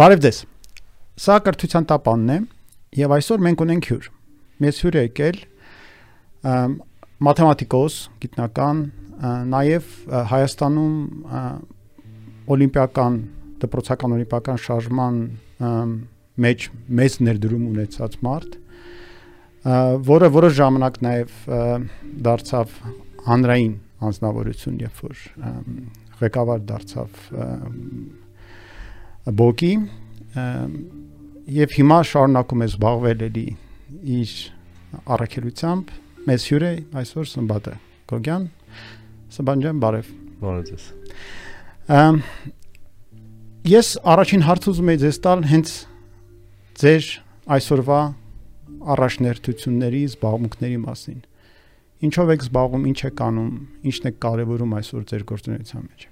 Բարև ձեզ։ Սա կրթության տապանն է եւ այսօր մենք ունենք հյուր։ Մեզ հյուր է եկել մաթեմատիկոս, գիտնական, նաեւ Հայաստանում օլիմպիական դպրոցական օլիմպիական շարժման մեջ մեծ ներդրում ունեցած մարդ, որը որոշ ժամանակ նաեւ դարձավ հանրային անձնավորություն, երբ որ ղեկավար դարձավ բոկի եւ հիմա շարունակում է զբաղվել էլի իր առաքելությամբ մեծ հյուր է այսօր Սմբատը Գոգյան Սմբանջան բարև բարև ձեզ ես առաջին հարց ուզում եի ձեզ տալ հենց ձեր այսօրվա առաջներթությունների զբաղմունքների մասին ինչով եք զբաղվում ինչ եք անում ինչն է կարևորում այսօր ձեր գործունեության մեջ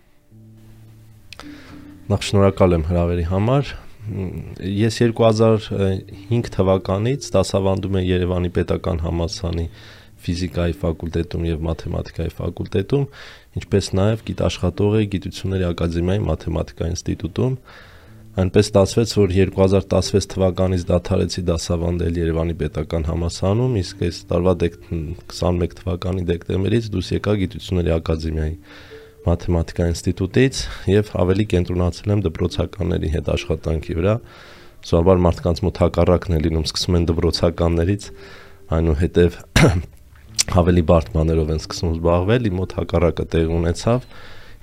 Նախ շնորհակալ եմ հրավերի համար։ Ես 2005 թվականից դասավանդում եմ Երևանի Պետական համալսարանի ֆիզիկայի ֆակուլտետում եւ մաթեմատիկայի ֆակուլտետում, ինչպես նաեւ գիտաշխատող եմ Գիտությունների ակադեմիայի մաթեմատիկայի ինստիտուտում։ Այնպես ստացվեց, որ 2016 թվականից դադարեցի դասավանդել Երևանի Պետական համալսարանում, իսկ այս տարվա 21 թվականի դեկտեմբերից դուրս եկա Գիտությունների ակադեմիայի մաթեմատիկա ինստիտուտից եւ ավելի կենտրոնացել եմ դպրոցականների հետ աշխատանքի վրա։ Սովորաբար մարդկանց մոտ հակառակն է լինում, սկսում են դպրոցականներից, այնուհետև ավելի բարդ բաներով են սկսում զբաղվել, իմ մոտ հակառակը տեղ ունեցավ։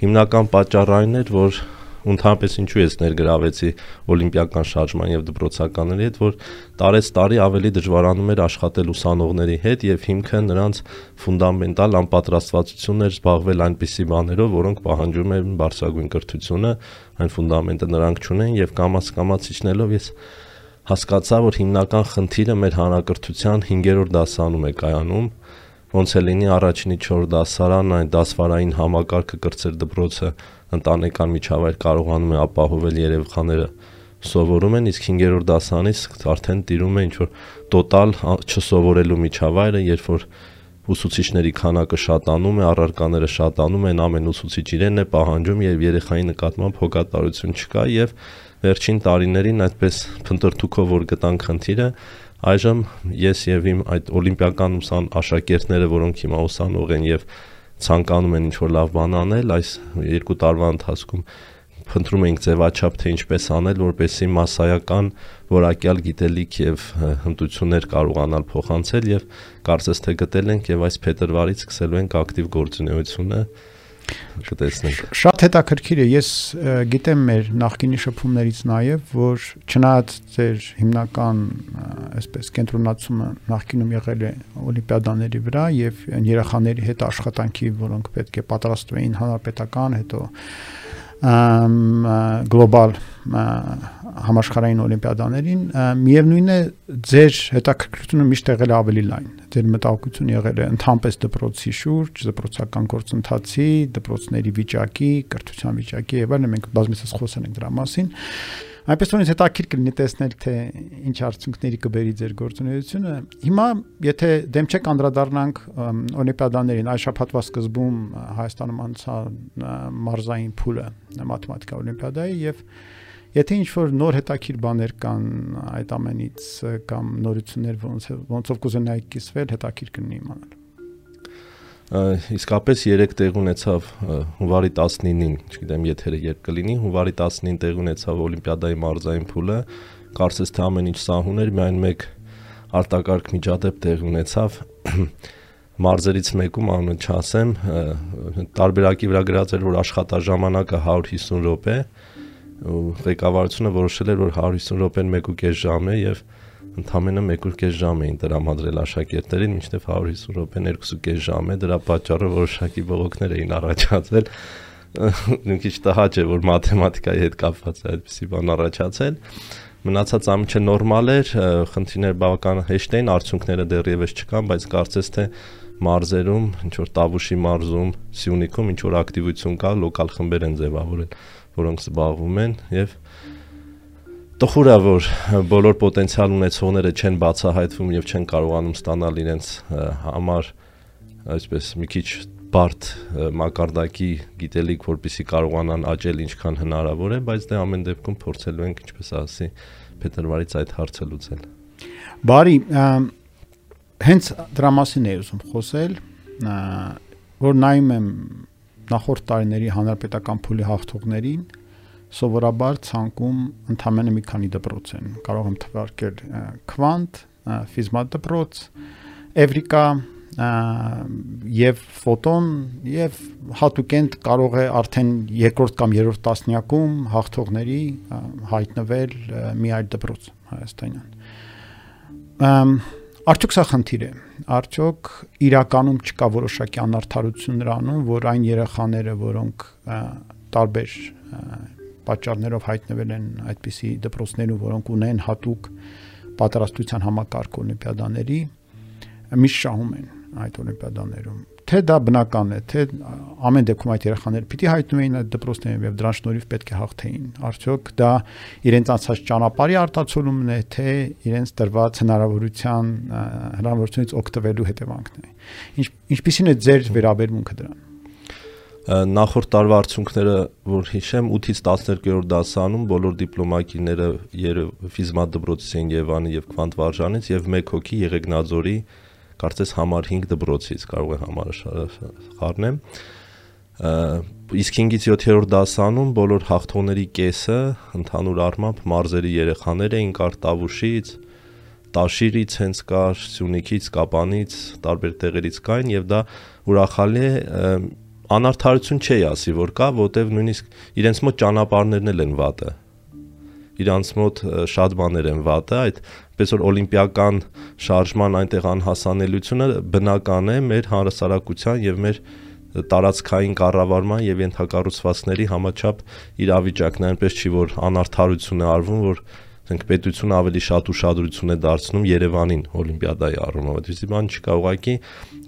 Հիմնական պատճառը այն էր, որ ընդհանրապես ինչու ես ներգրավեցի օլիմպիական շարժման եւ դպրոցականների հետ, որ տարեց տարի ավելի դժվարանում էր աշխատել ուսանողների հետ եւ հիմքը նրանց ֆունդամենտալ անպատրաստվածությունն էր զբաղվել այնպիսի բաներով, որոնք պահանջում են բարձրագույն կրթությունը, այն ֆունդամենտը նրանք չունեն եւ կամաց կամաց իջնելով ես հասկացա, որ հիմնական խնդիրը մեր հանրակրթության 5-րդ դասանում է կայանում ոնց է լինի առաջինի 4 դասարանն այն դասվարային համակարգը կրծեր դպրոցը ընտանեկան միջավայր կարողանում է ապահովել երեխաները սովորում են, իսկ 5-րդ դասանից արդեն տիրում է ինչ որ տոտալ չսովորելու միջավայրը, երբ որ ուսուցիչների քանակը շատանում է, առարկաները շատանում են, ամեն ուսուցիչ իրենն է պահանջում եւ երեխայի նկատմամբ հոգատարություն չկա եւ վերջին տարիներին այդպես փնտրտուքով որ գտան խնդիրը այժմ ես եւ իմ այդ օլիմպիական ուսան աշակերտները, որոնք հիմա ուսանող են եւ ցանկանում են ինչ-որ լավ բան անել, այս երկու տարվա ընթացքում փնտրում ենք ձևաչափ թե ինչպես անել, որպեսզի massայական որակյալ գիտելիք եւ հմտություններ կարողանալ փոխանցել եւ կարծես թե գտել ենք եւ այս փետրվարից սկսելու ենք ակտիվ գործունեությունը կտեսնենք։ Շատ հետաքրքիր է։ Ես գիտեմ մեր նախկինի շփումներից նաև, որ չնայած ձեր հիմնական այսպես կենտրոնացումը նախկինում եղել է օլիմպիադաների վրա եւ երեխաների հետ աշխատանքի, որոնք պետք է պատրաստվեին հանրապետական, հետո գլոբալ համաշխարհային օլիմպիադաներին միևնույն է ձեր հետաքրքրությունը միշտ եղել է ավելի լայն ձեր մտահոգությունը եղել է ընդհանրապես դպրոցի շուրջ դպրոցական գործընթացի դպրոցների վիճակի կրթության վիճակի եւ այլն մենք բազմիցս խոսել ենք դրա մասին Այնպես որ ինձ հետաքրքիր կլինի տեսնել թե ինչ արդյունքների կբերի ձեր գործունեությունը։ Հիմա եթե դեմ չեք անդրադառնանք օլիմպիադաներին, այս շաբաթվա սկզբում Հայաստանում անցա մարզային փուլը մաթեմատիկա օլիմպիադայի եւ Եթե ինչ որ նոր հետաքրիր բաներ կան այդ ամենից կամ նորություններ ոնց ոնցով կուզենայիք կիսվել, հետաքրիր կլինի իմանալ իսկապես 3 տեղ ունեցավ հունվարի 19-ին, չգիտեմ եթերը երբ կլինի, հունվարի 19-ին տեղ ունեցավ Օլիմպիադայի մարզային փուլը, կարծես թե ամեն ինչ սահուն էր, միայն մեկ արտակարգ միջադեպ տեղ ունեցավ մարզերից մեկում անունը չասեմ, տարբերակի վրա գրած էր, որ աշխատաժամանակը 150 րոպե, ու ղեկավարությունը որոշել էր, որ 150 րոպեն 1.5 ժամ է եւ ընդամենը 1.5 ժամ էին տրամադրել աշակերտներին, մինչև 150 րոպեն 2.5 ժամ է, դրա պատճառով որոշակի բողոքներ էին առաջացել։ Մի քիչ տհաճ է, որ մաթեմատիկայի հետ կապված է այդպիսի բան առաջացել։ Մնացած ամիջը նորմալ էր, խնդիրները բավական հեշտ էին, արդյունքները դեռևս չկան, բայց կարծես թե մարզերում, ինչ որ Տավուշի մարզում, Սյունիքում ինչ որ ակտիվություն կա, լոկալ խմբեր են ձևավորել, որոնք զբաղվում են եւ տխուր է որ բոլոր պոտենցիալ ունեցողները չեն բացահայտվում եւ չեն կարողանում ստանալ իրենց համար այսպես մի քիչ բարդ մակարդակի գիտելիք, որպիսի կարողանան աճել ինչքան հնարավոր է, բայց դե ամեն դեպքում փորձելու ենք, ինչպես ասի, փետրվարից այդ հարցը լուծել։ Բարի, հենց դրա մասին էի ուզում խոսել, որ նայում եմ նախորդ տարիների հանրապետական փուլի հաղթողներին, սովորաբար ցանկում ընդամենը մի քանի դպրոց են։ Կարող եմ թվարկել Quant, Fizmat դպրոց, Evrika եւ ֆոտոն եւ հատուկեն կարող է արդեն երկրորդ կամ երրորդ տասնյակում հաղթողների հայտնվել մի այլ դպրոց հայաստանյան։ Արդյոք սա խնդիր է։ Արդյոք իրականում չկա որոշակի անարթարություն նրանում, որ այն երեխաները, որոնք տարբեր պատճառներով հայտնվել են այդպիսի դպրոցներում, որոնք ունեն հատուկ պատրաստության համակարգ օլիմպիադաների, միշտ շահում են այդ օլիմպիադաներում թե դա բնական է, թե ամեն դեպքում այդ երեխաները պիտի հայտնում էին այդ դպրոցներում եւ դրանց շնորհիվ պետք է հաղթեին։ Արդյոք դա իրենց անցած ճանապարհի արտացոլումն է, թե իրենց տրված հնարավորության հնարավորությունից օգտվելու հետևանքն է։ Ինչ ինչպիսին է ձեր վերաբերմունքը դրան նախորդ տարվա արդյունքները, որ հիշեմ, 8-ից 12-րդ դասանում բոլոր դիպլոմակիները ֆիզմատ դպրոցից են Երևանի եւ Քվանտ վարժանից եւ մեկ հոգի Եղեգնաձորի կարծես համար 5 դպրոցից կարող է համարը խառնեմ իսկ 5-ից 7-րդ դասանում բոլոր հաղթողների կեսը ընդհանուր առմամբ մարզերի երեխաներ էին կար Տավուշից, Տաշիրից հենց կար, Սյունիքից, Կապանից, տարբեր տեղերից կային եւ դա ուրախալի է անարթարություն չի ասի որ կա, որտեվ նույնիսկ իրենց մոտ ճանապարհներն էլ են վատը իրանց մոտ շատ բաներ են վատը, այդ պես որ օլիմպիական շարժման այնտեղ անհասանելիությունը բնական է մեր հանրասարակության եւ մեր տարածքային կառավարման եւ ենթակառուցվածքների համաչափ իրավիճակն այնպես չի որ անարթարություն է արվում, որ ասենք պետությունը ավելի շատ ուշադրություն է դարձնում Երևանին օլիմպիադայի առումով։ Դիսի բան չկա, ուղղակի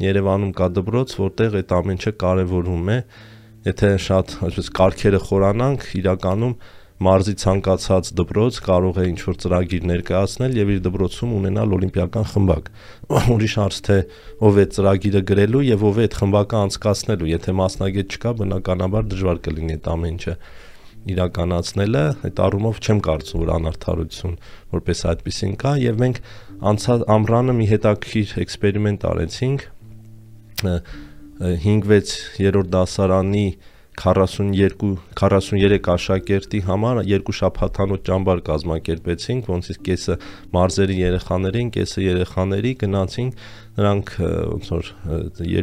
Երևանում կա դպրոց, որտեղ այդ ամենը կարևորում է։ Եթե շատ այսպես կարգերը խորանանք, իրականում մարզի ցանկացած դպրոց կարող է ինչ-որ ծրագիր ներկայացնել եւ իր դպրոցում ունենալ օլիմպիական խմբակ։ Ուրիշ հարց թե ով է ծրագիրը գրելու եւ ով է այդ խմբակը անցկացնելու։ Եթե մասնագետ չկա, բնականաբար դժվար կլինի այդ ամեն ինչը իրականացնելը, այդ առումով չեմ կարծում, որ անարթարություն որպես այդպեսին կա եւ մենք անցած ամռանը մի հետաքրիր էքսպերիմենտ արեցինք 5-6 երրորդ դասարանի 42 43 աշակերտի համար երկու շաբաթանոց ճամբար կազմակերպեցինք, ոնց իսկ կեսը մարզերի երեխաներին, կեսը երեխաների գնացինք նրանք ոնց որ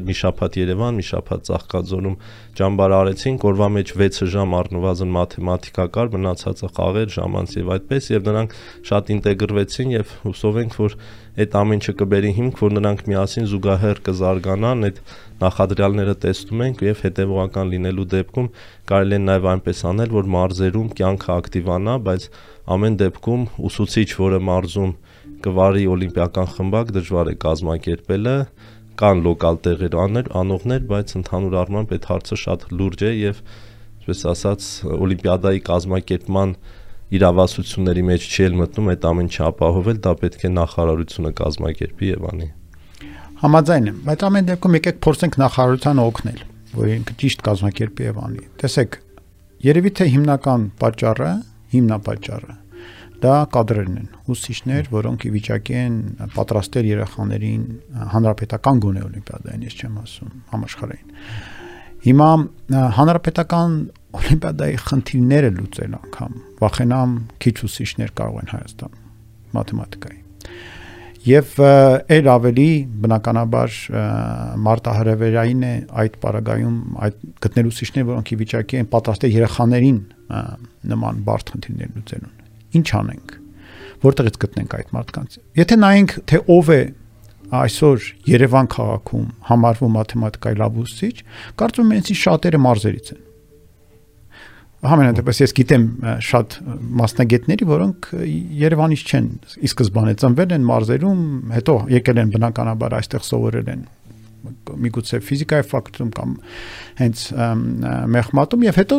մի շաբաթ Երևան, մի շաբաթ Ծաղկաձորում ճամբար արեցինք, օրվա մեջ 6 ժամ առնվազն մաթեմատիկա կար, մնացածը խաղեր, ժամանց եւ այդպես եւ նրանք շատ ինտեգրվեցին եւ հուսով ենք, որ այդ ամենը կբերի հիմք, որ նրանք միասին զուգահեռ կզարգանան, այդ նախադրյալները տեսնում ենք եւ հետեւողական լինելու դեպքում կարելի է նաեւ այնպես անել, որ մարզերում կյանքը ակտիվանա, բայց ամեն դեպքում ուսուցիչ, որը մարզում կվարի օլիմպիական խմբակ, դժվար է կազմակերպելը կան լոկալ տեղեր աներ, անողներ, բայց ընդհանուր առմամբ այդ հարցը շատ լուրջ է եւ այսպես ասած օլիմպիադայի կազմակերպման իրավասությունների մեջ չի էլ մտնում այդ ամեն չապահովել, դա պետք է նախարարությունը կազմակերպի եւ անի։ Համաձայն եմ, բայց ամեն դեպքում եկեք փորձենք նախարարությանը օգնել, որ ինքը ճիշտ կազմակերպի եւ անի։ Տեսեք, երևի թե հիմնական պատճառը, հիմնապատճառը դա կադրերն են, ուսուցիչներ, որոնք ի վիճակի են պատրաստել երեխաներին հանրապետական գոնե օլիմպիադային, ես չեմ ասում, համաշխարհային։ Հիմա հանրապետական օլիմպիադայի խնդիրները լուծել անգամ վախենամ քիչ ուսուցիչներ կարող են Հայաստան մաթեմատիկայի Եվ այլ ավելի բնականաբար մարտահրավերային է այդ պարագայում այդ գտնել ուսուցիչներ, որոնք ի վիճակի են պատրաստել երեխաներին նման բարդ խնդիրներ լուծելուն։ Ինչ անենք։ Որտեղից գտնենք այդ մարդկանց։ Եթե նայենք, թե ով է այսօր Երևան քաղաքում համարվում մաթեմատիկայի լավ ուսուցիչ, կարծում եմ, ինձ շատերը մարզերից են Համենայն դեպս ես գիտեմ շատ մասնագետների, որոնք Երևանից չեն, ի սկզբանե ծնվել են մարզերում, հետո եկել են բնականաբար այստեղ սովորել են միգուցե ֆիզիկայի ֆակուլտետում կամ հենց մեխմատում եւ հետո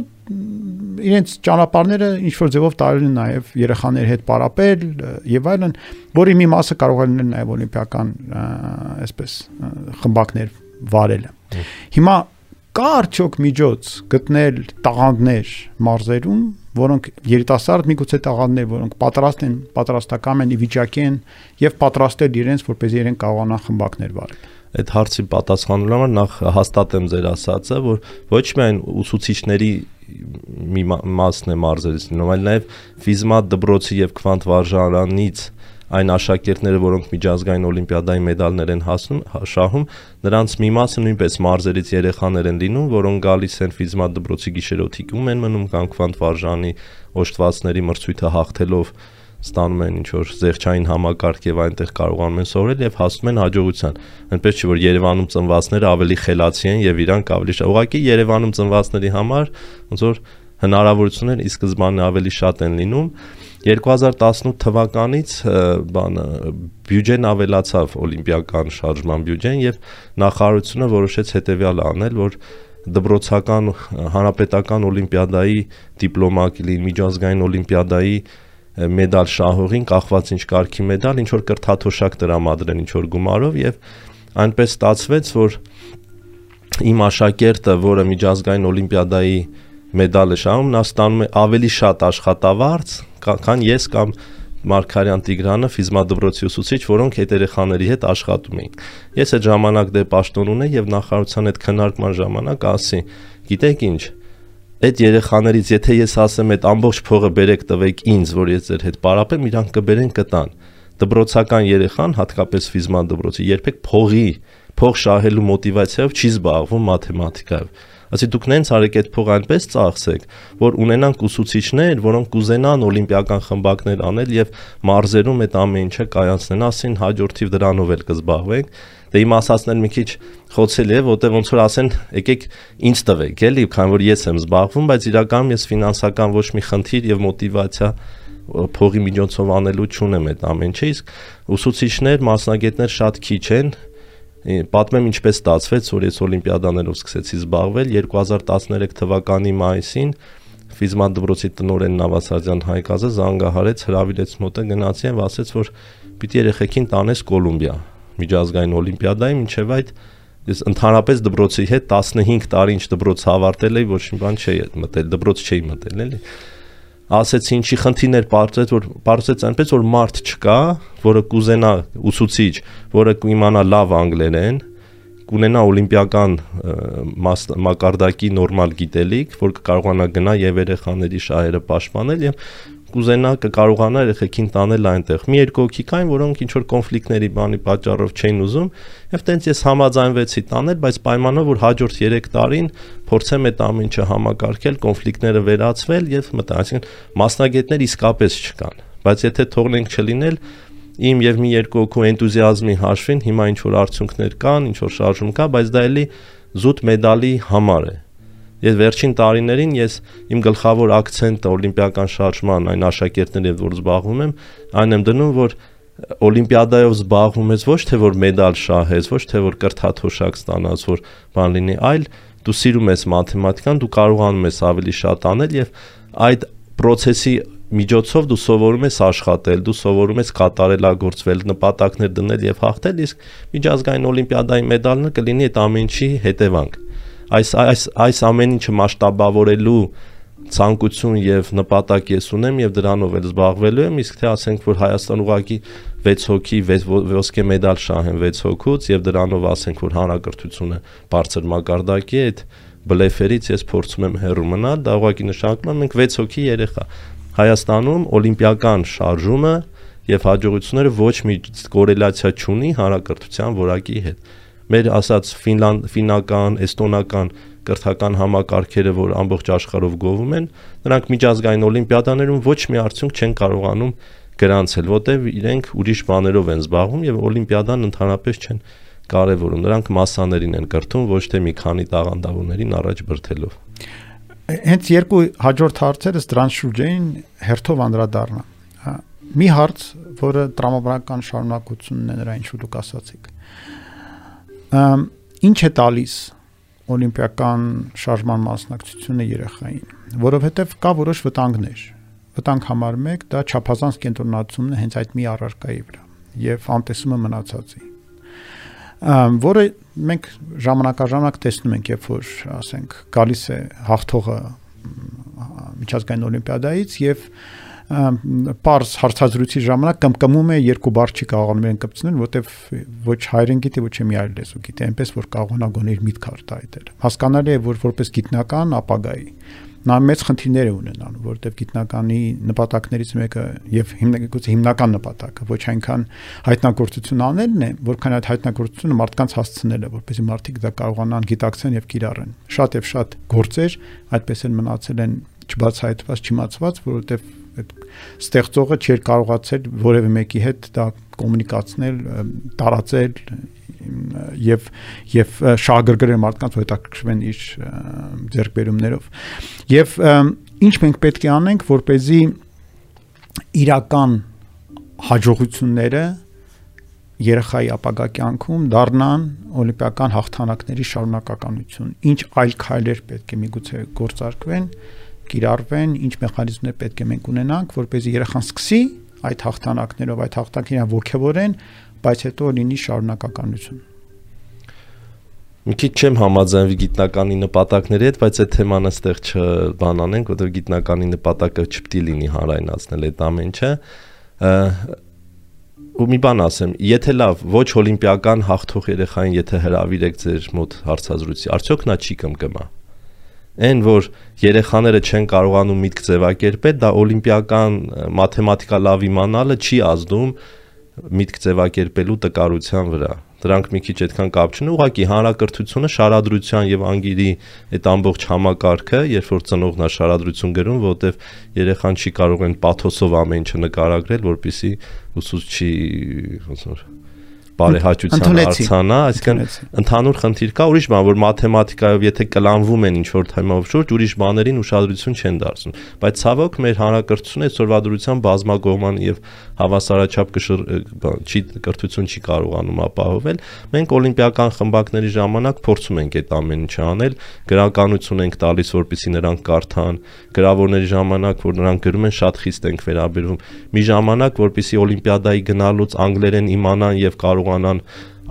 իրենց ճանապարհները ինչ որ ձևով տարել են նաեւ երեխաների հետ պարապել եւ այլն, որի մի մասը կարող լինել նաեւ օլիմպիական այսպես խմբակներ վարելը։ Հիմա կա արդյոք միջոց գտնել տաղանդներ մարզերում, որոնք երիտասարդ միգուցե տաղանդներ, որոնք պատրաստ են, պատրաստական են, ի վիճակի են եւ պատրաստել իրենց, որպեսզի իրենք կարողանան խմբակներ վարել այդ հարցի պատասխանելու համար նախ հաստատեմ ձեր ասածը, որ ոչ միայն ուսուցիչների մի մասն է մարզերից լինում, այլ նաև ֆիզմատ դբրոցի եւ քվանտ վարժարանից այն աշակերտները, որոնք միջազգային օլիմպիադայի մեդալներ են հասնում, շահում, նրանց մի մասը նույնպես մարզերից երեխաներ են լինում, որոնք գալիս են ֆիզմատ դպրոցի գիշերօթիկում են մնում կամ քվանտ վարժանի օշտվածների մրցույթը հաղթելով ստանում են ինչ որ զեղչային համակարգ եւ այնտեղ կարողանում են սովորել եւ հասնում են հաջողության։ Այնպես չէ որ Երևանում ծնվածները ավելի խելացի են եւ իրանք ավելի շատ։ Ուղղակի Երևանում ծնվածների համար ոնց որ հնարավորություններ ի սկզբանե ավելի շատ են լինում 2018 թվականից բանը բյուջեն ավելացավ օլիմպիական շարժման բյուջեն եւ նախարարությունը որոշեց հետեւյալը անել, որ դբրոցական հանրապետական օլիմպիադայի դիպլոմակի միջազգային օլիմպիադայի մեդալ շահողին կախված ինչ կարգի մեդալ, ինչ որ կրթաթոշակ տրամադրեն ինչ որ գումարով եւ այնպես ստացվեց, որ իմ աշակերտը, որը միջազգային օլիմպիադայի մեդալը շահում, նա ստանում է ավելի շատ աշխատավարձ, քան ես կամ Մարկարյան Տիգրանը ֆիզմադբրոցի ուսուցիչ, որոնք այդ երեխաների հետ աշխատում էին։ Ես այդ ժամանակ դե պաշտոն ունեի եւ նախարարության հետ քննարկման ժամանակ ասի, գիտեք ինչ, այդ երեխաներից եթե ես ասեմ այդ ամբողջ փողը բերեք տվեք ինձ, որ ես ձեր հետ պարապեմ, իրանք կբերեն կտան։ Դբրոցական երեխան, հատկապես ֆիզման դբրոցի, երբեք փողի, փող շահելու մոտիվացիայով չի զբաղվում մաթեմատիկայով Ասի դուք նենց արեք այդ փողը այնպես ծախսեք, որ ունենանք ուսուցիչներ, որոնք կուզենան օլիմպիական խմբակներ անել եւ մարզերում այդ ամեն ինչը կայանցնեն, ասին հաջորդիվ դրանով էլ կզբաղվենք։ Դե իմ ասածն էլ մի քիչ խոցել է, որտեղ ոնց որ ասեն, եկեք ինձ տվեք, էլի, քան որ ես եմ զբաղվում, բայց իրականում ես ֆինանսական ոչ մի խնդիր եւ մոտիվացիա փողի միջոցով անելու չունեմ այդ ամեն ինչը, իսկ ուսուցիչներ, մասնագետներ շատ քիչ են, Պատմեմ ինչպես ստացվեց, որ ես օլիմպիադաներով սկսեցի զբաղվել 2013 թվականի մայիսին ֆիզման դպրոցի տնօրեն Նավասարդյան Հայկազը զանգահարեց, հրավիրեց մոտը գնացի եւ ասեց, որ պիտի երեխեքին տանես Կոլումբիա միջազգային օլիմպիադայի, ինչեւ այդ ես ընդհանրապես դպրոցի հետ 15 տարի ինչ դպրոց հավարտել էի, ոչ մի բան չէի մտել, դպրոց չէի մտել, էլի ասեցի ինչի խնդիրներ բարձեց որ բարձեց այնպես որ մարդ չկա որը կուզենա ուսուցիչ որը կիմանա լավ անգլերեն կունենա օլիմպիական մակարդակի նորմալ գիտելիք որ կկարողանա գնա եւ երեխաների շահերը պաշտպանել եւ կուզենա կկարողանա երեխեքին տանել այնտեղ։ Մի երկու հոգի կային, որոնք ինչ որ կոնֆլիկտների բանի պատճառով չէին ուզում, եւ տենց ես համաձայնվեցի տանել, բայց պայմանով որ հաջորդ 3 տարին փորձեմ այդ ամեն ինչը համակարգել, կոնֆլիկտները վերացվել եւ մտա, այսինքն մասնագետներ իսկապես չկան։ Բայց եթե թողնենք չլինել, իմ եւ մի երկու օկու энտուզիազմի հաշվին հիմա ինչ որ արդյունքներ կան, ինչ որ շարժում կա, բայց դա էլի զուտ մեդալի համար է։ Ես վերջին տարիներին ես իմ գլխավոր акցենտը օլիմպիական շարժման այն աշակերտներն եմ, որ զբաղվում եմ, այն եմ դնում, որ օլիմպիադայով զբաղվում ես ոչ թե որ մեդալ շահես, ոչ թե որ կրթաթոշակ ստանաս, որ բան լինի, այլ դու սիրում ես մաթեմատիկան, դու կարողանում ես ավելի շատ անել եւ այդ process-ի միջոցով դու սովորում ես աշխատել, դու սովորում ես կատարելագործվել, նպատակներ դնել եւ հաղթել, իսկ միջազգային օլիմպիադայի մեդալը կլինի այդ ամեն ինչի հետևանք այս այս այս ամեն ինչը մասշտաբավորելու ցանկություն եւ նպատակ ես ունեմ եւ դրանով էլ զբաղվելու եմ իսկ թե ասենք որ Հայաստան ուղակի 6 հոգի ոսկե մեդալ շահեն 6 հոգուց եւ դրանով ասենք որ հանրակրթությունը բարձր մակարդակի է այդ բլեֆերից ես փորձում եմ հեռու մնալ դա ուղակի նշանակում է մենք 6 հոգի երեխա Հայաստանում օլիմպիական շարժումը եւ հաջողությունները ոչ մի կորելացիա չունի հանրակրթության որակի հետ մեր ասած ֆինլան ֆինական, էստոնական կրթական համակարգերը, որ ամբողջ աշխարհով գովում են, նրանք միջազգային օլիմպիադաներում ոչ մի արդյունք չեն կարողանում գրանցել, որտեվ իրենք ուրիշ բաներով են զբաղվում եւ օլիմպիադան ընդհանրապես չեն կարևորում։ Նրանք մասսաներին են կրթում, ոչ թե մի քանի տաղանդավորներին առաջ բրթելով։ Հենց երկու հաջորդ հարցերս դրան շուրջ էին հերթով անդրադառնա։ Մի հարց, որը տրամաբանական շարունակությունն է նրա ինչ որ դուք ասացիք ինչ է տալիս օլիմպիական շարժման մասնակցությունը երեխային, որովհետև կա որոշ վտանգներ։ Վտանգ համար 1 դա չափազանց կենտրոնացումն է հենց այդ մի առարկայի վրա եւ անտեսումը մնացածի։ որը մենք ժամանակաժամանակ տեսնում ենք, երբ որ ասենք գալիս է հաղթողը միջազգային օլիմպիադայից եւ պարզ հարցազրույցի ժամանակ կմկմում է երկու բառ չի կարողանում են կպցնել, որտեվ ոչ հայերեն գիտի, ոչ մի այլ լեզու գիտի, այնպես որ կարողանա գոներ իր միտքը արտահայտել։ Հասկանալի է, որ որպես գիտնական ապագայի նա մեծ խնդիրներ է ունենալու, որովհետև գիտնականի նպատակներից մեկը եւ հիմնականում հիմնական նպատակը ոչ այնքան հայտնագործություն անելն է, որքան այդ հայտնագործությունը մարդկանց հասցնելը, որպեսզի մարդիկ դա կարողանան գիտակցեն եւ կիրառեն։ Շատ եւ շատ գործեր այդպես են մնացել են չբացահայտված, չիմացված, որովհետև այդ ստեղծողը չէր կարողացել որևէ մեկի հետ դա կոմունիկացնել, տարածել եւ եւ շահագրգռել մարդկանց որ հետաքրքրվեն իր ձեռքբերումներով եւ ինչ մենք պետք է անենք որ เป զի իրական հաջողությունները երեխայի ապագա կյանքում դառնան օլիմպիական հաղթանակների շարունակականություն։ Ինչ այլ քայլեր պետք է միգուցե գործարկվեն, կիրառվեն, ինչ մեխանիզմներ պետք է մենք ունենանք, որպեսզի երեխան սկսի այդ հաղթանակներով, այդ հաղթանքին ողքեվորեն բայց հետո լինի շարունակականություն։ Մի քիչ չեմ համաձայնվի գիտնականի նպատակների հետ, բայց այդ թեման այստեղ չբանանենք, որովհետև գիտնականի նպատակը չպետք է լինի հանրայնացնել այդ ամեն ինչը ու մի բան ասեմ, եթե լավ ոչ օլիմպիական հաղթող երեխային եթե հravirեք ձեր մոտ հարցազրույցի, արդյոք նա չի կմկմա։ Այն որ երեխաները չեն կարողանում միտք ձևակերպել, դա օլիմպիական մաթեմատիկա լավ իմանալը չի ազդում միտք ձևակերպելու տկարության վրա դրանք մի քիչ այդքան կապ չունեն, ուղղակի հանրակրթությունը շարադրության եւ անգիրի այդ ամբողջ համակարգը, երբ որ ծնողն է շարադրություն գրում, որովհետեւ երեխան չի կարող են պաթոսով ամեն ինչը նկարագրել, որpիսի ուսուցչի ոնց որ բարեհաճության արցանա, այսինքն ընդհանուր խնդիր կա, ուրիշ բան, որ մաթեմատիկայով եթե կլանվում են ինչ որ թեմայով շուրջ, ուրիշ բաներին ուշադրություն չեն դարձնում։ Բայց ցավոք մեր հանրակրթությունը այսօրվա դրության բազմագողման եւ հավասարաչափ կշռ չի կրթություն չի կարողանում ապահովել։ Մենք օլիմպիական խմբակների ժամանակ փորձում ենք այդ ամեն ինչը անել, գրականություն ենք տալիս, որպեսզի նրանք կարդան, գրավորների ժամանակ, որ նրանք գրում են, շատ խիստ ենք վերաբերվում։ Մի ժամանակ, որպեսզի օլիմպիադայի գնալուց անգլերեն իմանան եւ կարողանան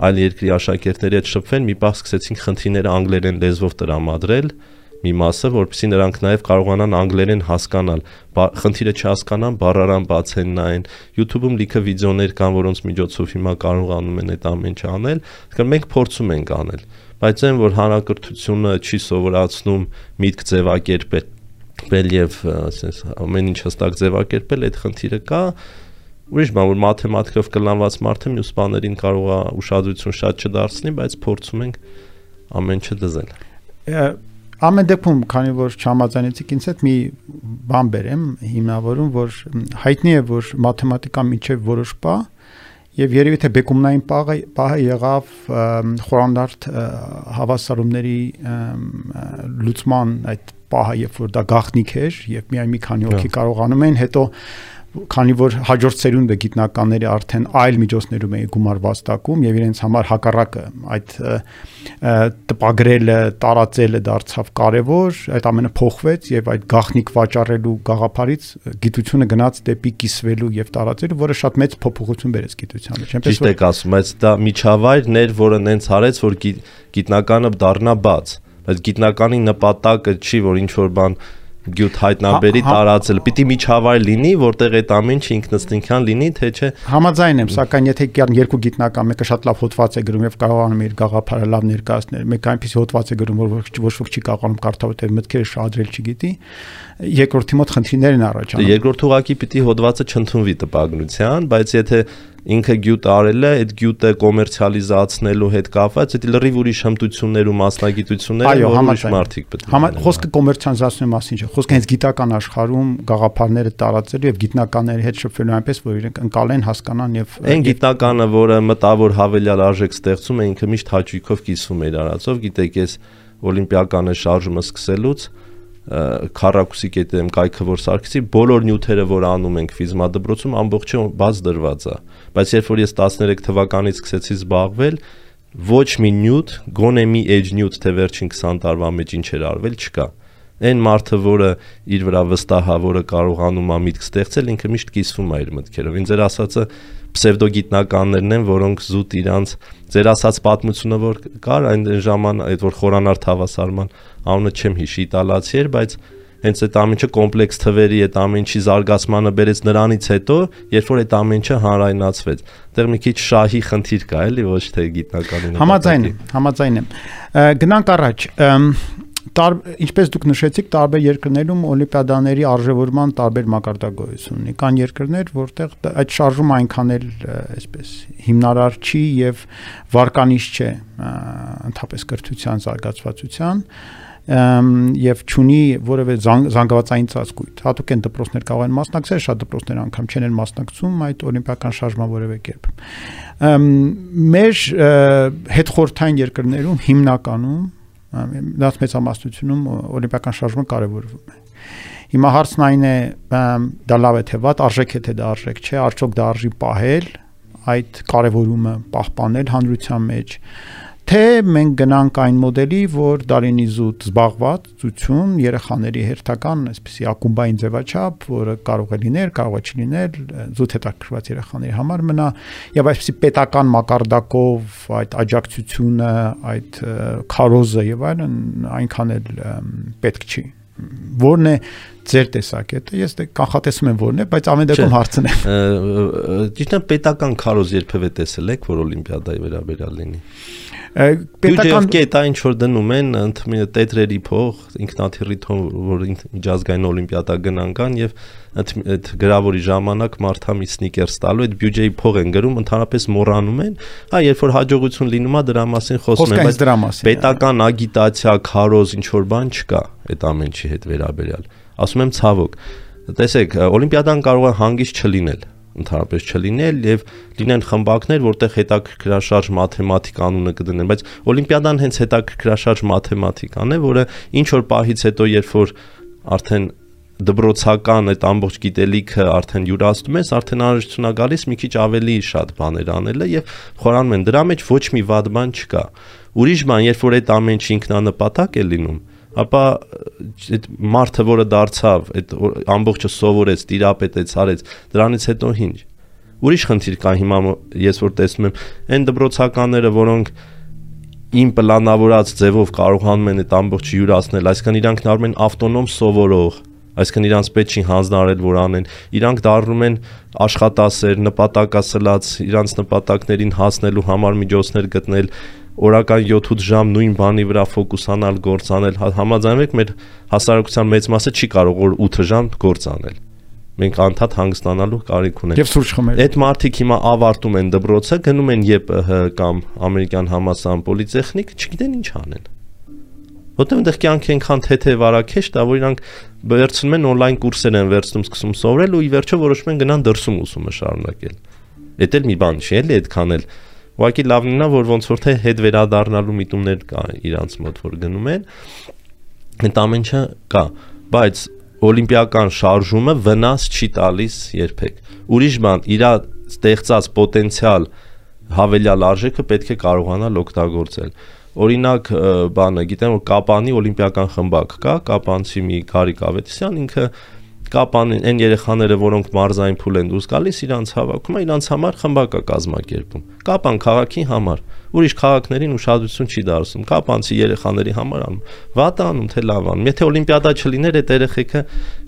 այլ երկրի աշակերտների հետ շփվել, մի պահ սկսեցինք խնդիրները անգլերեն լեզվով տրամադրել մի մասը, որովհետեւ նրանք նաև կարողանան անգլերեն հասկանալ, խնդիրը չհասկանան, բառարան բացեն նայեն։ YouTube-ում լիքը վիդեոներ կան, որոնց միջոցով հիմա կարողանում են այդ ամեն ինչը անել, այսինքն մենք փորձում ենք անել, բայց այն որ հանրակրթությունը չի սովորացնում միտք ձևակերպել վել եւ ասես ամեն ինչ հստակ ձևակերպել այդ խնդիրը կա ուրիշ բան որ մաթեմատիկով կլանված մարդը մյուս բաներին կարող է ուշադրություն շատ չդարձնի բայց փորձում ենք ամեն ինչը դզել Ամեն դեպքում, քանի որ չհամաձայնեցիք ինձ հետ մի բան բերեմ, հիմնավորում, որ հայտնի է, որ մաթեմատիկան միջև որոշ պա եւ երևի թե բեկումնային պահը պահը եղավ խորանդարտ հավասարումների լուծման այդ պահը, երբ որ դա գաղտնիք էր եւ միայն մի քանի հոգի կարողանում են հետո քանի որ հաջորդ սերունդը գիտնականների արդեն այլ միջոցներում է գումար վաստակում եւ իրենց համար հակառակը այդ տպագրելը, տարածելը դարձավ կարեւոր, այդ ամենը փոխվեց եւ այդ գաղտնիք վաճառելու գաղափարից գիտությունը գնաց դեպի կիսվելու եւ տարածելու, որը շատ մեծ փոփոխություն բերեց գիտության մեջ։ Այնպես որ Ճիշտ եք ասում, բայց դա միջավայրն էր, որը նենց արեց, որ գիտնականը դառնա բաց բայց գիտնականի նպատակը չի որ ինչ որ բան գյուտ հայտնաբերի հա, հա։ տարածել։ Պիտի միջավայր լինի, որտեղ այդ ամեն ինչը ինքնըստինքյան լինի, թե չէ։ Համաձայն եմ, սակայն եթե երկու գիտնական, մեկը շատ լավ հոդված է գրում եւ կարողանում է իր գաղափարը լավ ներկայացնել, մեկը այնպեսի հոդված է գրում, որ ոչ ոք չի կարողանում կարդալ, մտքերը շադրել չգիտի, երկրորդի մոտ խնդիրներ են առաջանում։ Երկրորդ ուղակի պիտի հոդվածը չընդունվի տպագրության, բայց եթե ինքը գյուտ արել է, այդ գյուտը կոմերցիալիզացնելու հետ կապված, այդ լրիվ ուրիշ հմտություններ ու մասնագիտություններ որ ուրիշ մարդիկ պետք է։ խոսքը կոմերցիալիզացնելու մասին չէ, խոսքը հենց գիտական աշխարհում գաղափարները տարածելու եւ գիտնականների հետ շփվելու այնպես, որ իրենք ընկալեն, հասկանան եւ Այն գիտնականը, որը մտավոր հավելյալ արժեք ստեղծում է, ինքը միշտ հաճույքով կիսվում է իր արածով, գիտեք, ես օլիմպիականը շարժումը սկսելուց քարակուսի կետեմ կայքը որ սարքեցի բոլոր նյութերը որ անում ենք ֆիզմա դպրոցում ամբողջը բաց դրված է բայց երբ որ ես 13 թվականից սկսեցի զբաղվել ոչ մի նյութ գոնե մի edge նյութ թե վերջին 20 տարվա մեջ ինչ էր արվել չկա Այն մարդը, որը իր վրա վստահ է, որը կարողանում է միտք ստեղծել, ինքը միշտ կիսվում է իր մտքերով։ Ինձ էր ասածը պսևդոգիտնականներն են, որոնք զուտ իրանց ձեր ասած պատմությունը որ կար այն ժաման այդ որ խորանար թավասարման անունը չեմ հիշի իտալացի էր, բայց հենց այդ ամենը կոմպլեքս թվերի այդ ամենի զարգացմանը բերեց նրանից հետո, երբ որ այդ ամենը հանրայնացվեց։ Այդտեղ մի քիչ շահի խնդիր կա, էլի ոչ թե գիտնականին։ Համաձայն եմ, համաձայն եմ։ Գնանք առաջ տար, ինչպես դուք նշեցիք, տարբեր երկրներում օլիմպիադաների արժևորման տարբեր մակարդակություն ունի։ Կան երկրներ, որտեղ այդ շարժումը այնքան էլ այսպես հիմնարար չի եւ վարկանիշ չէ ընդհանրապես կրթության զարգացվածության եւ ճունի որևէ զանգվածային ծածկույթ։ Հատուկ են դպրոցներ կարող են մասնակցել, շատ դպրոցներ անգամ չեն են մասնակցում այդ օլիմպիական շարժման որևէ կերպ։ Մեր հետխորթային երկրներում հիմնականում դրանց մեծամասնությունում օլիմպիական շարժումը կարևորվում է։ Հիմա հարցն այն է, դա լավ է թե վատ, արժեք է թե դա արժեք չէ, արդյոք դա արժի պահել այդ կարևորումը պահպանել հանրության մեջ, թե մենք գնանք այն մոդելի, որ դարինի զուտ զբաղվածություն երեխաների հերթական, այսպեսի ակումբային ձևաչափ, որը կարող է լինել, կարող է չլինել, զուտ հետաքրքրված երեխաների համար մնա եւ այսպեսի պետական մակարդակով այդ աջակցությունը, այդ քարոզը եւ այլն այնքան էլ պետք չի որն է ձեր տեսակետը ես դե կանխատեսում եմ որն է բայց ամեն դեպքում հարցնեմ ճիշտ է պետական քարոզ երբևէ տեսել եք որ օլիմպիադայի վերաբերյալ լինի պետական կետ այն որ դնում են ընդմինը տետրերի փող ինքնաթիռի թող որ միջազգային օլիմպիադա գնանքան եւ այդ գրավորի ժամանակ մարդամի սնիկերս տալու այդ բյուջեի փող են գրում ընդհանրապես մոռանում են հա երբ որ հաջողություն լինում է դրա մասին խոսում են բայց պետական ագիտացիա քարոզ ինչ որ բան չկա այդ ամենի հետ վերաբերյալ ասում եմ ցավոք տեսեք օլիմպիադան կարող է հանգիստ չլինել ընդհանրապես չլինել եւ լինեն խմբակներ, որտեղ հետաքրքրաշարժ մաթեմատիկ անունը կդնեն, բայց օլիմպիադան հենց հետաքրքրաշարժ մաթեմատիկան է, որը ինչ որ պահից հետո երբ որ արդեն դբրոցական այդ ամբողջ գիտելիքը արդեն յուրացնում ես, արդեն անհրաժեշտություն է գալիս մի քիչ ավելի շատ բաներ անելը եւ խորանում են դրա մեջ ոչ մի վատ բան չկա։ Ուրիշ բան, երբ որ այդ ամեն ինչ ինքնանպատակ է լինում, ապա այդ մարդը, որը դարձավ, այդ ամբողջը սովորեց, տիրապետեց, արեց, դրանից հետո ինչ։ Ուրիշ խնդիր կա հիմա ես որ տեսնում եմ, այն դբրոցականները, որոնք իմ պլանավորած ձևով կարողանում են այդ ամբողջը յուրացնել, այսինքն իրանք նարում են ավտոնոմ սովորող, այսինքն իրանք պետք չի հանձնարարել որ անեն իրանք դառնում են աշխատասեր նպատակասլաց իրանք նպատակներին հասնելու համար միջոցներ գտնել օրական 7-8 ժամ նույն բանի վրա ֆոկուսանալ, գործանել, հա, համաձայնում եք մեր հասարակության մեծ մասը չի կարող որ 8 ժամ գործանել մենք անդադ հանգստանալու կարիք ունենք։ Եվ սուրճ խմել։ Այդ մարդիկ հիմա ավարտում են դպրոցը, գնում են ԵՊՀ կամ ամերիկյան համասան պոլիտեխնիկ, չգիտեն ինչ անեն։ Որտեղ այնտեղ կյանքը այնքան թեթև արաքեշ դա, որ իրանք վերցնում են on-line կուրսեր են վերցնում, սկսում սովորել ու ի վերջո որոշում են գնան դրսում ուսումը շարունակել։ Էդ էլ մի բան չի, էլի այդքան էլ Ուղղակի լավն է, որ ոնց որ թե հետ վերադառնալու միտումներ կա իրանց մոտ, որ գնում են։ Այդ ամենը կա, բայց օլիմպիական շարժումը վնաս չի տալիս երբեք։ Ուրիշ բան, իր ստեղծած պոտենցիալ հավելյալ արժեքը պետք է կարողանալ օգտագործել օրինակ բանը գիտեմ որ կապանի օլիմպիական խմբակ կա կապանցի մի Գարիկ Ավետիսյան ինքը կապան այն երեխաները, որոնք մարզային փուլ են դուրս գալիս, իրանց հավաքում է, իրանց համար խմբակա կազմակերպում։ Կապան քաղաքի համար, ուրիշ քաղաքներին ուշադրություն չի դարձում։ Կապանցի երեխաների համար անում։ Վատ անում, թե լավ անում։ Եթե օլիմպիադա չլիներ, այդ երեխեքը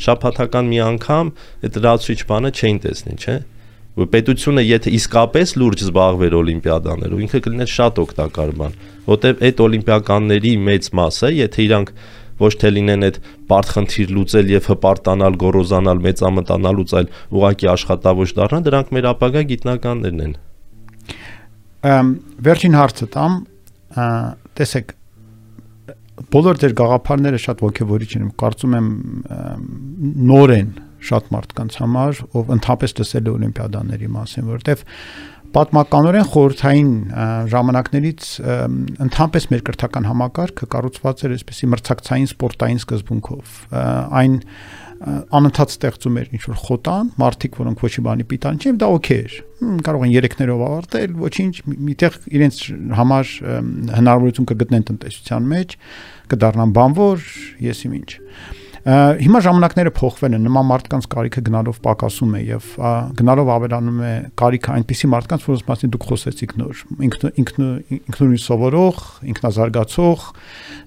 շաբաթական մի անգամ այդ լացույց բանը չէին տեսնի, չէ՞ որ պետությունը եթե իսկապես լուրջ զբաղվեր օլիմպիադաներով ինքը կլիներ շատ օգտակար բան որտեվ այդ օլիմպիականների մեծ մասը եթե իրանք ոչ թե լինեն այդ բարդ խնդիր լուծել եւ հպարտանալ, գոռոզանալ, մեծամտանալուց այլ ուղակի աշխատավոճ դառնան, դրանք մեր ապագա գիտնականներն են։ Ամ վերջին հարցը տամ, տեսեք բոլոր ձեր գաղափարները շատ ողջավորիչ են։ Կարծում եմ նոր են շատ մարդկանց համար, ով ընդհանրապես տեսել է օլիմպիադաների մասին, որովհետև պատմականորեն խորհրդային ժամանակներից ընդհանրապես մեր կրթական համակարգը կառուցված էր այսպեսի մրցակցային սպորտային սկզբունքով այն անընդհատ ստեղծում էր ինչ որ խոտան, մարդիկ, որոնք ոչի բանի պիտան չեն, դա օքեյ էր։ Կարող են 3-ներով ավարտել, ոչինչ, միտեղ իրենց համար հնարավորություն կգտնեն տնտեսության մեջ, կդառնան բանվոր, ես իմ ինչ։ Հիմա ժամանակները փոխվել են, նման մարդկանց կարիքը գնալով պակասում է եւ գնալով ավելանում է կարիքը այնպիսի մարդկանց, որոնց մասին դուք խոսեցիք նոր։ Ինքն ինքն ինքնուրույն սովորող, ինքնազարգացող,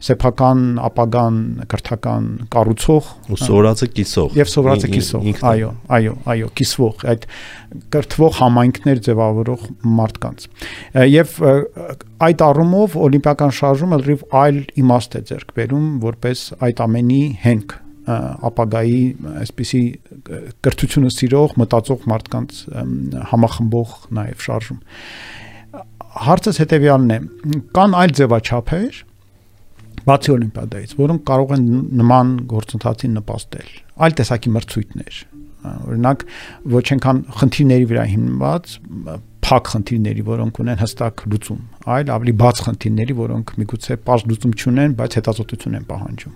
սեփական ապագան կրթական կառուցող ու սովորածը կիսող եւ սովորածը կիսող այո այո այո կիսվող այդ կրթվող համայնքներ ձևավորող մարդկանց եւ այդ առումով օլիմպիական շարժումը լրիվ այլ իմաստ է ձեռք բերում որպես այդ ամենի հենք ապագայի այսպիսի կրթությունը սիրող մտածող մարդկանց համախմբող նաև շարժում հարցս հետեւյալն է. կան այլ ձևաչափեր բացի օլիմպիադայից որոնք կարող են նման գործընթացին նպաստել այլ տեսակի մրցույթներ օրինակ ոչ այնքան խնդիրների վրա հիմնված փակ խնդիրների, որոնք ունեն հստակ լուծում, այլ ավելի բաց խնդիրների, որոնք միգուցե པարզ լուծում չունեն, բայց հետազոտություն են պահանջում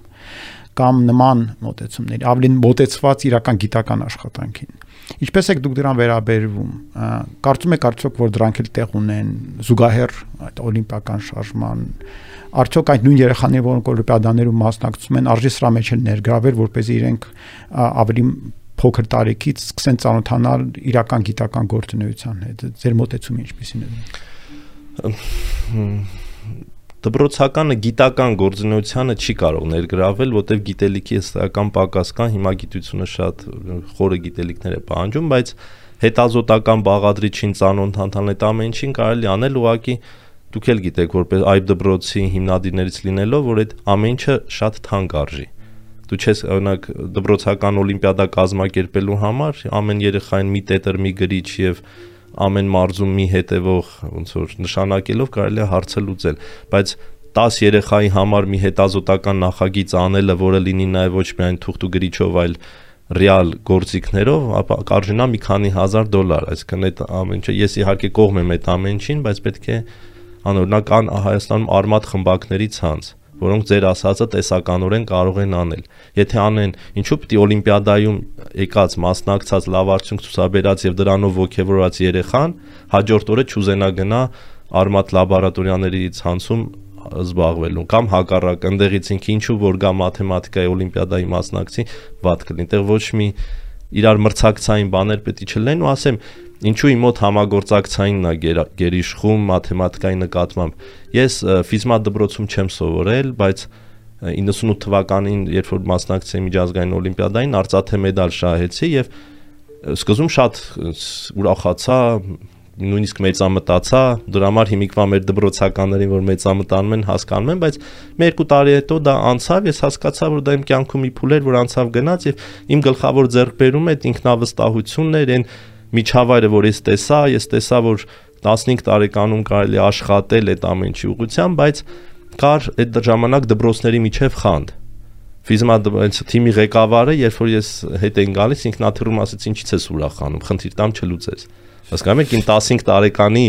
կամ նման մոտեցումների, ավելի մոտեցված իրական գիտական աշխատանքին։ Ինչպես եք դուք դրան վերաբերվում։ Կարծում եք արդյոք որ դրանք էլ տեղ ունեն զուգահեռ այդ օլիմպիական շարժման արդյոք այդ նույն երեխաները, որոնք օլիմպիադաներում մասնակցում են, արժի սրա մեջ են ներգրավել, որպեսզի իրենք ավելի փոքր տարիքից սկսեն ծանոթանալ իրական գիտական գործունեության հետ։ Ձեր մտածումը ինչպեսին է դպրոցականը գիտական գործունեությանը չի կարող ներգրավել, որտեղ գիտելիքի հստակական պակաս կա, հիմա գիտությունը շատ խորը գիտելիքներ է պահանջում, բայց հետազոտական բաղադրիչին ծանոթանալ այդ ամեն ինչին կարելի անել ուղակի դուք էլ գիտեք որպես այբ դպրոցի հիմնադիրներից լինելով, որ այդ ամեն ինչը շատ թանկ արժի դու չես օրինակ դպրոցական օլիմպիադա կազմակերպելու համար ամեն երեխային մի տետր մի գրիչ եւ ամեն մարզում մի հետևող ոնց որ նշանակելով կարելի է հարցը լուծել, բայց 10 երեխայի համար մի հետազոտական նախագիծ անելը, որը լինի նաև ոչ միայն թուղթ ու գրիչով, այլ ռեալ գործիքներով, ապա կարժենա մի քանի հազար դոլար, այսինքն այդ ամեն ինչը ես իհարկե կողմ եմ այդ ամեն ինչին, բայց պետք է անօրինակ Հայաստանում արմատ խմբակների ցանց որոնք ձեր ասածը տեսականորեն կարող են անել։ Եթե անեն, ինչու՞ պիտի օլիմպիադայում եկած մասնակցած լավ արդյունք ցուցաբերած եւ դրանով ողջևորված երեխան հաջորդ օրը չուզենա գնա արմատ լաբորատորիաների ցանցում զբաղվելու կամ հակառակ ընդեղից ինքը ինչու որ գա մաթեմատիկայի օլիմպիադայի մասնակցի վատ կլինի։ Այդտեղ ոչ մի իրար մրցակցային բաներ պետք է չլինեն ու ասեմ ինչու իմ մոտ համագործակցայինն է գերիշխում մաթեմատիկայի նկատմամբ ես ֆիզմատ դպրոցում չեմ սովորել բայց 98 թվականին երբ որ մասնակցեցի միջազգային օլիմպիադային արծաթե մեդալ շահեցի եւ սկզբում շատ ուրախացա նույնիսկ մեծամտացա դրա համար հիմիկվա մեր դպրոցականներին որ մեծամտանում են հասկանում են բայց մի երկու տարի հետո դա անցավ ես հասկացա որ դա իմ կյանքում մի փուլ էր որ անցավ գնաց եւ իմ գլխավոր ձեռքբերումը այդ ինքնավստահությունն էր այն միջավայրը, որ ես տեսա, ես տեսա, որ 15 տարեկանում կարելի աշխատել այդ ամեն ինչի ուղղությամբ, բայց կար այդ ժամանակ դպրոցների միջև խանդ ֆիզմա այս թիմի ղեկավարը, երբ որ ես հետ են գալիս, ինքնաթիռում ասեց ինչի՞ ես ուրախանում, խնդիր տամ չլուծես։ Հասկանում եք, ին 15 տարեկանի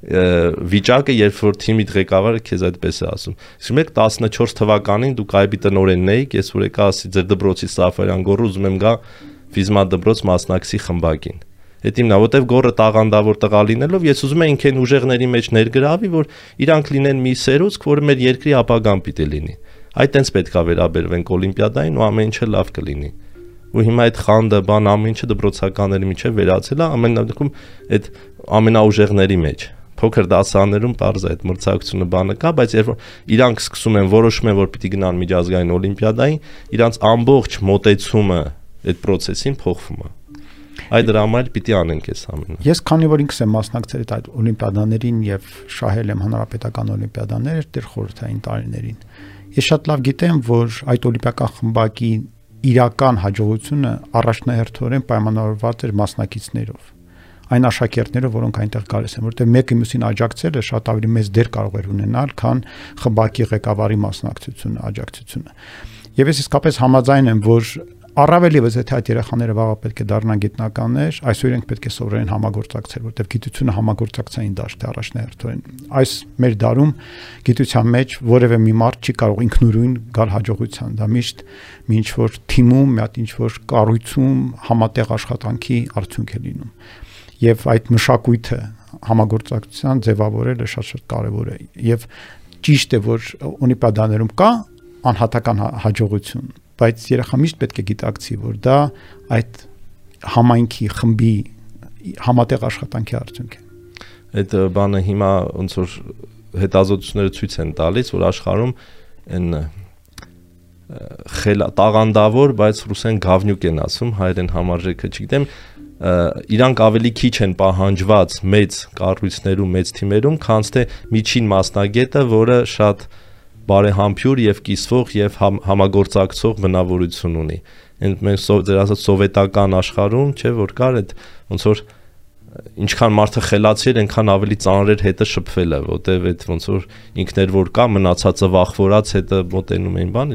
վիճակը, երբ որ թիմի ղեկավարը քեզ այդպես է ասում։ Իսկ մեկ 14 թվականին դուք այբի տնորենն էիք, ես որ եկա ասի ձեր դպրոցի Սաֆարյան գորը ուզում եմ գա ֆիզմա դպրոց մասնակցի խմբակին Այդ իմն է, որտեվ գորը տաղանդավոր տղա լինելով ես ուզում եմ ինքեն ուժեղների մեջ ներգրավի, որ իրանք լինեն մի սերուցք, որը մեր երկրի ապագան պիտի լինի։ Այդ տենց պետքա վերաբերվենք օլիմպիադային ու ամեն ինչը լավ կլինի։ Ու հիմա այդ խանդը, բան ամեն ինչը դպրոցականների միջև վերացել է ամեն դեպքում այդ ամենաուժեղների մեջ փոքր դասաներում parz այդ մրցակցությունը բանը կա, բայց երբ իրանք սկսում են որոշում են, որ պիտի գնան միջազգային օլիմպիադային, իրանք ամբողջ մոտեցումը այդ process-ին փոխվում է։ Այդ դրա համար պիտի անենք այս ամենը։ Ես քանի որ ինքս եմ մասնակցել այդ օլիմպիադաներին եւ շահել եմ հանրապետական օլիմպիադաներ դեր խորհրդային տարիներին։ Ես շատ լավ գիտեմ, որ այդ օլիմպիական խմբակի իրական հաջողությունը առաջնահերթորեն պայմանավորված էր մասնակիցներով այն աշակերտները, որոնք այնտեղ գալիս են, որտեղ մեկը մյուսին աջակցելը շատ ավելի մեծ դեր կարող էր ունենալ, քան խմբակի ղեկավարի մասնակցությունը, աջակցությունը։ Եվ ես իսկապես համաձայն եմ, որ առավել եւս եթե այդ երեխաները վաղը պետք է դառնան գիտնականներ, այսօր իրենք պետք է սովորեն համագործակցել, որտեղ գիտությունը համագործակցային դաշտ է առաջնահերթորեն։ Այս մեր դարում գիտության մեջ որևէ մի մարդ չի կարող ինքնուրույն գալ հաջողության, դա միշտ մի ինչ որ թիմում, մի հատ ինչ որ կառույցում համատեղ աշխատանքի արդյունք է լինում։ Եվ այդ մշակույթը համագործակցության ձևավորելը շատ-շատ կարևոր է։ Եվ ճիշտ է, որ ունիպադաներում կա անհատական հաջողություն, բայց երեխա միշտ պետք է գիտակցի, որ դա այդ համայնքի խմբի համատեղ աշխատանքի արդյունք է։ Այդ բանը հիմա ոնց որ հետազոտությունները ցույց են տալիս, որ աշխարհում այն խելա տաղանդավոր, բայց ռուսեն գավնյուկ են ասում, հայերեն համարժեքը չգիտեմ, իրանք ավելի քիչ են պահանջված մեծ կառույցներում, մեծ թիմերում, քան թե միջին մասնագետը, որը շատ բարեհամբյուր եւ կիսվող եւ համ, համագործակցող բնավորություն ունի։ Ընդ մենք ձեր ասած սովետական աշխարհում, չէ, որ կար այդ ոնց որ ինչքան մարդը խելացի էր, այնքան ավելի ծանր էր հետը շփվելը, որտեվ այդ ոնց որ ինքներ որ կա, մնացածը վախվորած հետը մոտենում էին բան,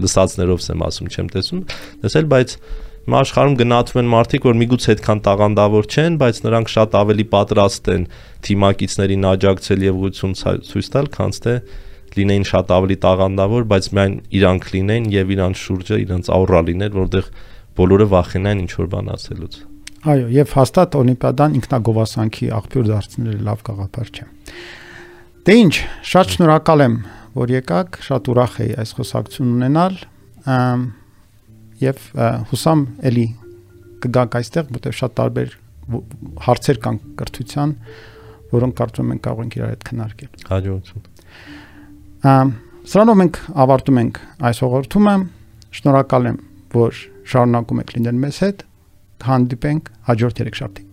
լսածներով եմ ասում, չեմ տեսում, տեսել, բայց հիմա աշխարհում գնահատվում են մարդիկ, որ միգուցե այդքան տաղանդավոր չեն, բայց նրանք շատ ավելի պատրաստ են թիմակիցներին աջակցել եւ ուղղություն ցույց տալ, քան թե լինեին շատ ավելի տաղանդավոր, բայց միայն իրանք լինեն եւ իրանց շուրջը իրանց աուրա լիներ, որտեղ բոլորը վախենային ինչ որ բան ասելուց։ Այո, եւ հաստատ Օլիմպիադան ինքնագովասանքի աղբյուր դարձնելը լավ գաղափար չէ։ Դե ինչ, շատ շնորհակալ եմ, որ եկաք, շատ ուրախ եի այս խոսակցությունն ունենալ եւ հուսամ էլի կգաք այստեղ, որտեղ շատ տարբեր հարցեր կան կրթության, որոնք կարծում եմ կարող ենք իրար հետ քննարկել։ Հաջողություն։ Սրանով մենք ավարտում ենք այս հաղորդումը։ Շնորհակալ եմ, որ շարունակում եք լինել մեզ հետ։ Հանդիպենք հաջորդ երեքշաբթի։